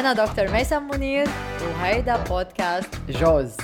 أنا دكتور ميسم منير وهيدا بودكاست جوز.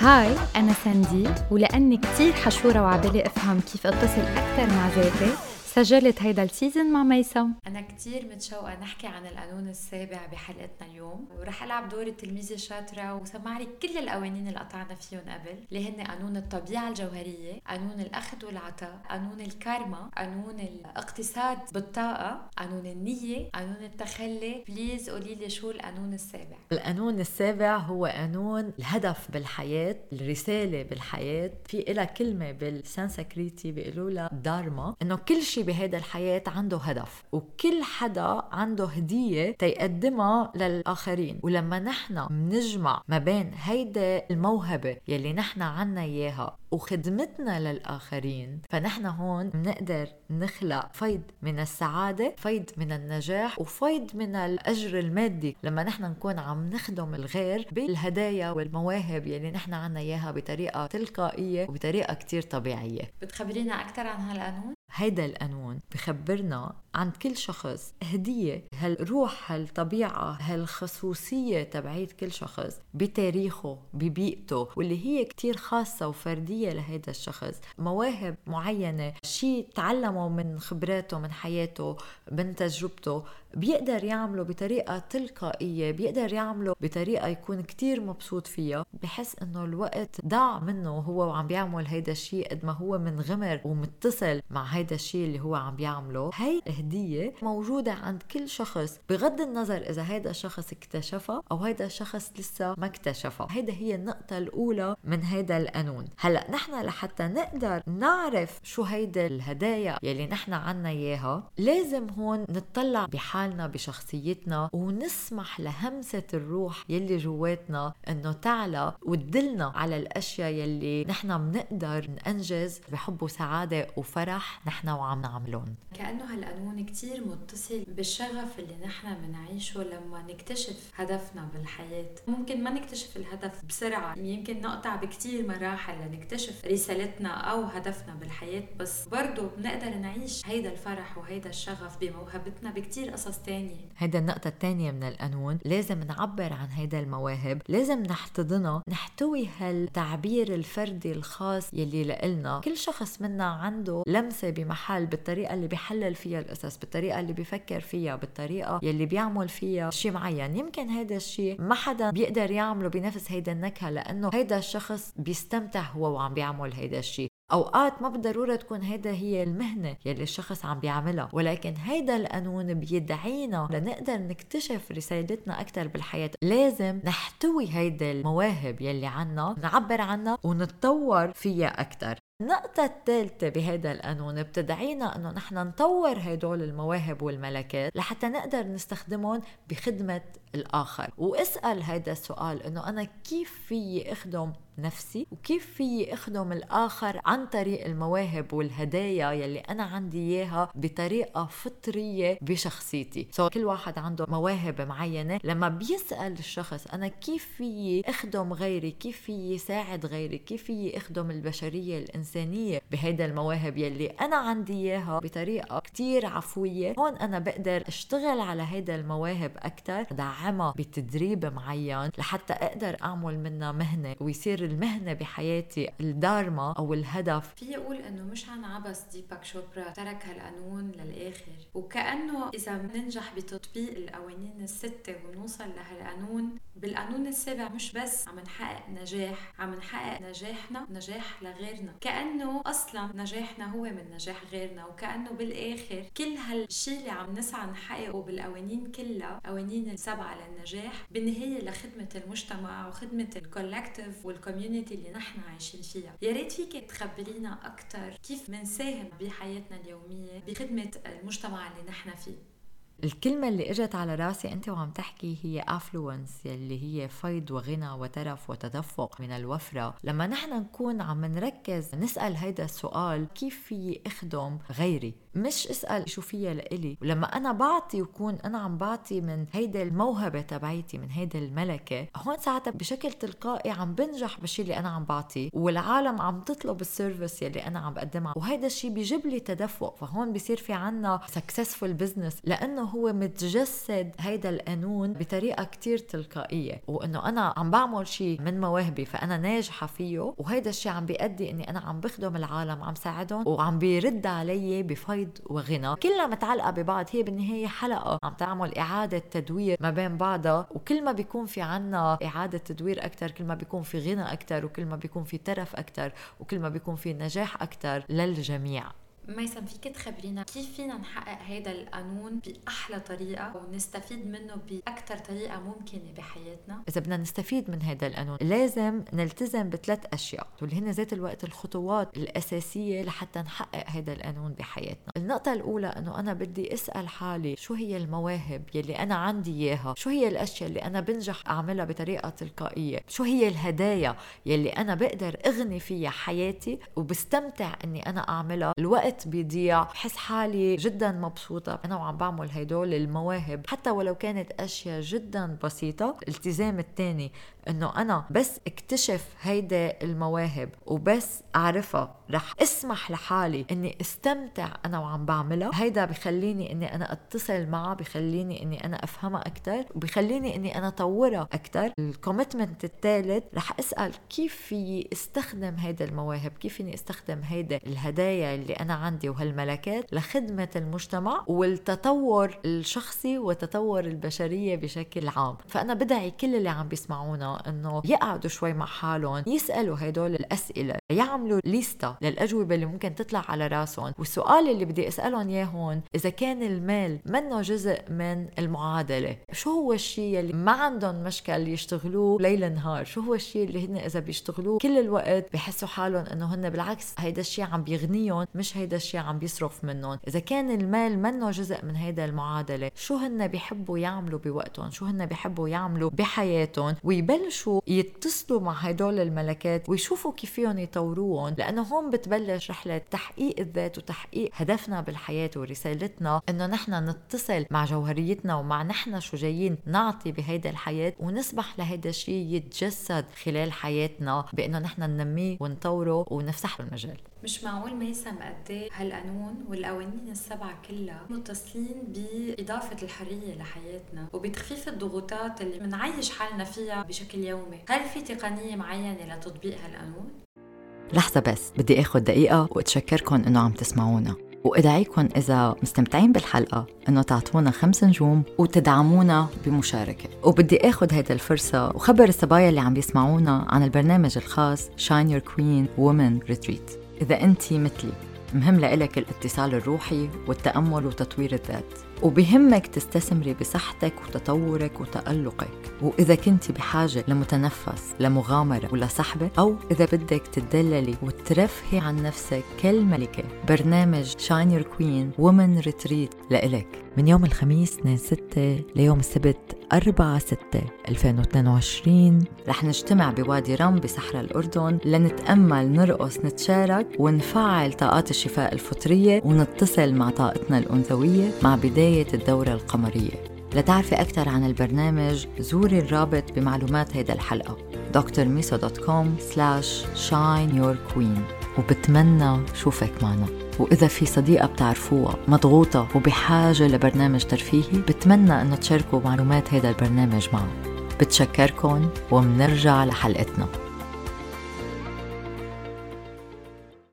Hi أنا ساندي ولأني كتير حشورة وعبالي أفهم كيف أتصل أكثر مع ذاتي سجلت هيدا ال season مع ميسم أنا كتير متشوقة نحكي عن القانون السابع بحلقتنا اليوم ورح ألعب دور التلميذة الشاطرة وسمع لي كل القوانين اللي قطعنا فيهم قبل اللي هن قانون الطبيعة الجوهرية قانون الأخذ والعطاء قانون الكارما قانون الاقتصاد بالطاقة قانون النية قانون التخلي. please قولي لي شو القانون السابع؟ القانون السابع هو قانون الهدف بالحياة الرسالة بالحياة. في إلها كلمة بالسانسكريتي بيقولوا لها دارما إنه كل شيء بهيدا الحياة عنده هدف. وكل حدا عنده هدية تيقدمها للآخرين. ولما نحن بنجمع ما بين هيدا الموهبة يلي نحن عنا إياها وخدمتنا للآخرين فنحن هون بنقدر نخلق فيض من السعادة فيض من النجاح وفيض من الأجر المادي. لما نحن نكون عم نخدم الغير بالهدايا والمواهب يلي نحن عنا إياها بطريقة تلقائية وبطريقة كتير طبيعية. بتخبرينا أكثر عن هالقانون؟ هيدا القانون بخبرنا عن كل شخص. هدية هالروح هالطبيعة هالخصوصية تبعيت كل شخص بتاريخه ببيئته واللي هي كتير خاصة وفردية لهيدا الشخص. مواهب معينة شيء تعلمه من خبراته من حياته من تجربته بيقدر يعمله بطريقة تلقائية بيقدر يعمله بطريقة يكون كتير مبسوط فيها. بحس إنه الوقت ضاع منه هو وعم بيعمل هيدا الشيء قد ما هو منغمر ومتصل مع هيدا الشيء اللي هو عم بيعمله. هي هدية موجودة عند كل شخص بغض النظر إذا هيدا الشخص اكتشفها أو هيدا الشخص لسه ما اكتشفها. هيدا هي النقطة الأولى من هيدا القانون. هلأ نحن لحتى نقدر نعرف شو هيدا الهدايا يلي نحن عنا إياها لازم هون نطلع بحالنا بشخصيتنا ونسمح لهمسة الروح يلي جواتنا إنه تعلى وتدلنا على الأشياء يلي نحن بنقدر ننجز بحب وسعادة وفرح نحن وعم نعملهم. كأنه هالقانون كتير متصل بالشغف اللي نحن بنعيشه لما نكتشف هدفنا بالحياة. ممكن ما نكتشف الهدف بسرعة يمكن نقطع بكتير مراحل لنكتشف رسالتنا أو هدفنا بالحياة بس برضه بنقدر نعيش هيدا الفرح وهيدا الشغف بموهبتنا بكتير قصص تانية. هيدا النقطة الثانية من القانون. لازم نعبر عن هيدا المواهب. لازم نحتضنها نحتوي هالتعبير الفردي الخاص يلي لإلنا. كل شخص منا عنده لمسة بمحل بالطريقة اللي بيحلل فيها القصص بالطريقة اللي بيفكر فيها بالطريقة يلي بيعمل فيها شيء معين. يمكن هيدا الشيء ما حدا بيقدر يعمله بنفس هيدا النكهة لأنه هيدا الشخص بيستمتع هو وعم بيعمل هيدا الشيء أوقات ما بالضرورة تكون هيدا هي المهنة يلي الشخص عم بيعملها ولكن هيدا القانون بيدعينا لنقدر نكتشف رسالتنا أكثر بالحياة. لازم نحتوي هيدا المواهب يلي عنا نعبر عنها ونتطور فيها أكثر النقطة الثالثة بهذا القانون بتدعينا إنه نحن نطور هدول المواهب والملكات لحتى نقدر نستخدمهم بخدمة الآخر. واسأل هذا السؤال إنه أنا كيف في أخدم نفسي؟ وكيف في أخدم الآخر عن طريق المواهب والهدايا يلي أنا عندي إياها بطريقة فطرية بشخصيتي؟ سو so, كل واحد عنده مواهب معينة. لما بيسأل الشخص أنا كيف في أخدم غيري؟ كيف في ساعد غيري؟ كيف في أخدم البشرية الانسانيه بهيدا المواهب يلي أنا عندي إياها بطريقة كتير عفوية. هون أنا بقدر أشتغل على هيدا المواهب أكثر دعمها بتدريب معين لحتى أقدر أعمل منها مهنة ويصير المهنة بحياتي الدارما أو الهدف. في أقول إنه مش عن عبس ديباك شوبرا ترك هالقانون للآخر وكأنه إذا بننجح بتطبيق القوانين الستة ونوصل لهالقانون بالقانون السابع مش بس عم نحقق نجاح عم نحقق نجاحنا نجاح لغيرنا. كأنه أصلا نجاحنا هو من نجاح غيرنا وكأنه بالآخر كل هالشيء اللي عم نسعى نحققه بالقوانين كلها قوانين السبعة للنجاح بالنهايه لخدمة المجتمع وخدمة ال collective وال community اللي نحن عايشين فيها. يا ريت فيك تخبرينا أكثر كيف بنساهم بحياتنا اليومية بخدمة المجتمع اللي نحن فيه. الكلمة اللي إجت على رأسي أنت وعم تحكي هي affluence يلي هي فيض وغنى وترف وتدفق من الوفرة. لما نحن نكون عم نركز نسأل هيدا السؤال كيف في أخدم غيري؟ مش اسأل شو فيها لإلي. ولما أنا بعطي وكون أنا عم بعطي من هيدا الموهبة تبعيتي من هيدا الملكة هون ساعتها بشكل تلقائي عم بنجح بالشيء اللي أنا عم بعطيه. والعالم عم تطلب ال service يلي أنا عم بقدمها. وهيدا الشيء بيجيب لي تدفق. فهون بصير في عنا successful business لأنه هو متجسد هيدا القانون بطريقة كتير تلقائية وإنه أنا عم بعمل شيء من مواهبي فأنا ناجحة فيه وهيدا الشيء عم بيأدي إني أنا عم بخدم العالم عم ساعدهم وعم بيرد علي بفيض وغنى. كلها متعلقة ببعض هي بالنهاية حلقة عم تعمل إعادة تدوير ما بين بعضها وكل ما بيكون في عنا إعادة تدوير أكثر كل ما بيكون في غنى أكثر وكل ما بيكون في ترف أكثر وكل ما بيكون في نجاح أكثر للجميع. ميسم فيك تخبرينا كيف فينا نحقق هذا القانون بأحلى طريقة ونستفيد منه بأكثر طريقة ممكنة بحياتنا؟ إذا بدنا نستفيد من هذا القانون لازم نلتزم بثلاث أشياء واللي هن ذات الوقت الخطوات الأساسية لحتى نحقق هذا القانون بحياتنا. النقطة الأولى أنه أنا بدي أسأل حالي شو هي المواهب يلي أنا عندي إياها؟ شو هي الأشياء اللي أنا بنجح أعملها بطريقة تلقائية؟ شو هي الهدايا يلي أنا بقدر أغني فيها حياتي وبستمتع أني أنا أعملها؟ الوقت الوقت بيضيع. بحس حالي جدا مبسوطة. أنا وعم بعمل هدول المواهب. حتى ولو كانت أشياء جدا بسيطة الالتزام الثاني إنه أنا بس اكتشف هيدا المواهب وبس أعرفها. رح أسمح لحالي إني أستمتع أنا وعم بعملها. هيدا بخليني إني أنا أتصل معها بخليني إني أنا أفهمها أكثر وبخليني إني أنا أطورها أكثر الكوميتمنت الثالث رح أسأل كيف في أستخدم هيدا المواهب كيف فيني أستخدم هيدا الهدايا اللي أنا عندي وهالملكات لخدمة المجتمع والتطور الشخصي وتطور البشرية بشكل عام. فأنا بدعي كل اللي عم بيسمعونا إنه يقعدوا شوي مع حالهم يسألوا هدول الأسئلة يعملوا ليستا للأجوبة اللي ممكن تطلع على راسهم. والسؤال اللي بدي أسألهم إياه هون إذا كان المال منه جزء من المعادلة شو هو الشيء اللي ما عندهم مشكل يشتغلوه ليل نهار؟ شو هو الشيء اللي هن إذا بيشتغلوه كل الوقت بحسوا حالهم إنه هن بالعكس هيدا الشيء عم بيغنيهم مش هيدا الشيء عم بيصرف منهم. إذا كان المال منه جزء من هيدا المعادلة شو هن بيحبوا يعملوا بوقتهم؟ شو هن بيحبوا يعملوا بحياتهم؟ ويبلشوا يبلشوا يتصلوا مع هدول الملكات ويشوفوا كيف فيهم يطوروهم لأنه هون بتبلش رحلة تحقيق الذات وتحقيق هدفنا بالحياة ورسالتنا إنه نحن نتصل مع جوهريتنا ومع نحن شو جايين نعطي بهيدا الحياة ونسمح لهيدا الشيء يتجسد خلال حياتنا بإنه نحن ننميه ونطوره ونفسح له المجال. مش معقول ما يسمى قد إيه هالقانون والقوانين السبعة كلها متصلين بإضافة الحرية لحياتنا وبتخفيف الضغوطات اللي بنعيش حالنا فيها بشكل يومي، هل في تقنية معينة لتطبيق هالقانون؟ لحظة بس بدي آخذ دقيقة وأتشكركم إنه عم تسمعونا. وأدعيكم إذا مستمتعين بالحلقة إنه تعطونا خمس نجوم وتدعمونا بمشاركة. وبدي آخذ هيدا الفرصة وخبر الصبايا اللي عم يسمعونا عن البرنامج الخاص Shine Your Queen Women Retreat. إذا أنت مثلي مهم لإلك الاتصال الروحي والتأمل وتطوير الذات. وبهمك تستثمري بصحتك وتطورك وتألقك. وإذا كنت بحاجة لمتنفس لمغامرة ولصحبة أو إذا بدك تدللي وترفهي عن نفسك كالملكة برنامج Shine Your Queen Women Retreat لإلك. من يوم الخميس 2 6 ليوم السبت 4 6 2022 رح نجتمع بوادي رم بصحراء الأردن لنتأمل نرقص نتشارك ونفعل طاقات الشفاء الفطرية ونتصل مع طاقتنا الأنثوية مع بداية الدورة القمرية. لتعرفي أكثر عن البرنامج زوري الرابط بمعلومات هيدا الحلقة. drmiso.com slash shine your queen. وبتمنى شوفك معنا. وإذا في صديقة بتعرفوها مضغوطة وبحاجة لبرنامج ترفيهي بتمنى أنه تشاركوا معلومات هذا البرنامج معه بتشكركن ومنرجع لحلقتنا.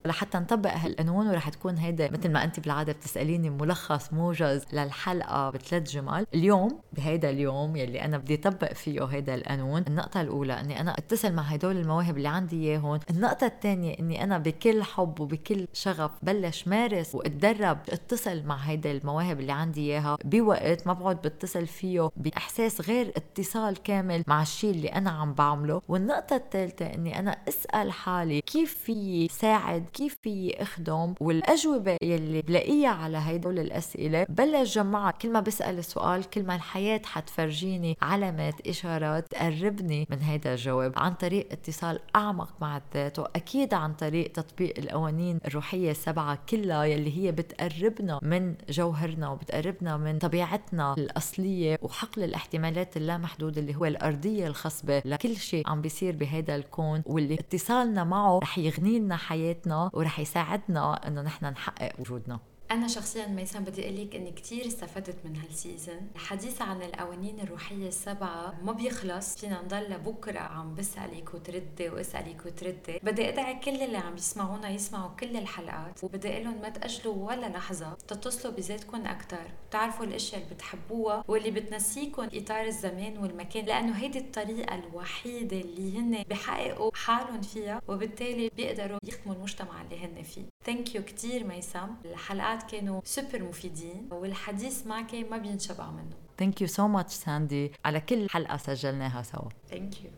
لحتى نطبق هالقانون ورح تكون هيدا مثل ما انت بالعادة بتسأليني ملخص موجز للحلقة بثلاث جمل. اليوم بهيدا اليوم يلي أنا بدي اطبق فيه هيدا القانون النقطة الأولى إني أنا اتصل مع هدول المواهب اللي عندي إياهم. النقطة الثانية إني أنا بكل حب وبكل شغف بلش مارس وأتدرب اتصل مع هيدا المواهب اللي عندي إياها. بوقت ما بقعد بتصل فيه بإحساس غير اتصال كامل مع الشيء اللي أنا عم بعمله. والنقطة الثالثة إني أنا أسأل حالي كيف في ساعد كيف في اخدم والأجوبة يلي بلاقيها على هدول الأسئلة. بلش جمعها كل ما بسأل السؤال كل ما الحياة حتفرجيني علامات إشارات تقربني من هيدا الجواب عن طريق اتصال أعمق مع الذات وأكيد عن طريق تطبيق القوانين الروحية السبعة كلها يلي هي بتقربنا من جوهرنا وبتقربنا من طبيعتنا الأصلية وحقل الاحتمالات اللامحدودة اللي هو الأرضية الخصبة. لكل شيء عم بيصير بهذا الكون واللي اتصالنا معه رح يغني لنا حياتنا ورح يساعدنا إنه نحن نحقق وجودنا. أنا شخصيا ميسم بدي أقول لك إني كثير استفدت من هال season الحديث عن القوانين الروحية السبعة ما بيخلص. فينا نضل بكرة عم بسألك وتردي وأسألك وتردي. بدي أدعي كل اللي عم يسمعونا يسمعوا كل الحلقات. وبدي أقول لهم ما تأجلوا ولا لحظة تتصلوا بذاتكم أكثر تعرفوا الأشياء اللي بتحبوها واللي بتنسيكم إطار الزمان والمكان لأنه هيدي الطريقة الوحيدة اللي هن بحققوا حالهم فيها وبالتالي بيقدروا يخدموا المجتمع اللي هن فيه. thank you كثير ميسم الحلقات كانوا سوبر مفيدين والحديث معك ما بينشبع منه. thank you so much ساندي على كل حلقة سجلناها سوا. thank you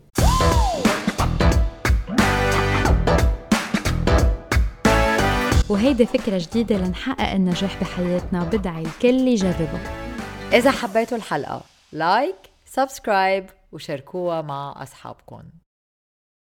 وهيدي فكرة جديدة لنحقق النجاح بحياتنا بدعي الكل يجربها إذا حبيتوا الحلقة like subscribe وشاركوها مع أصحابكم.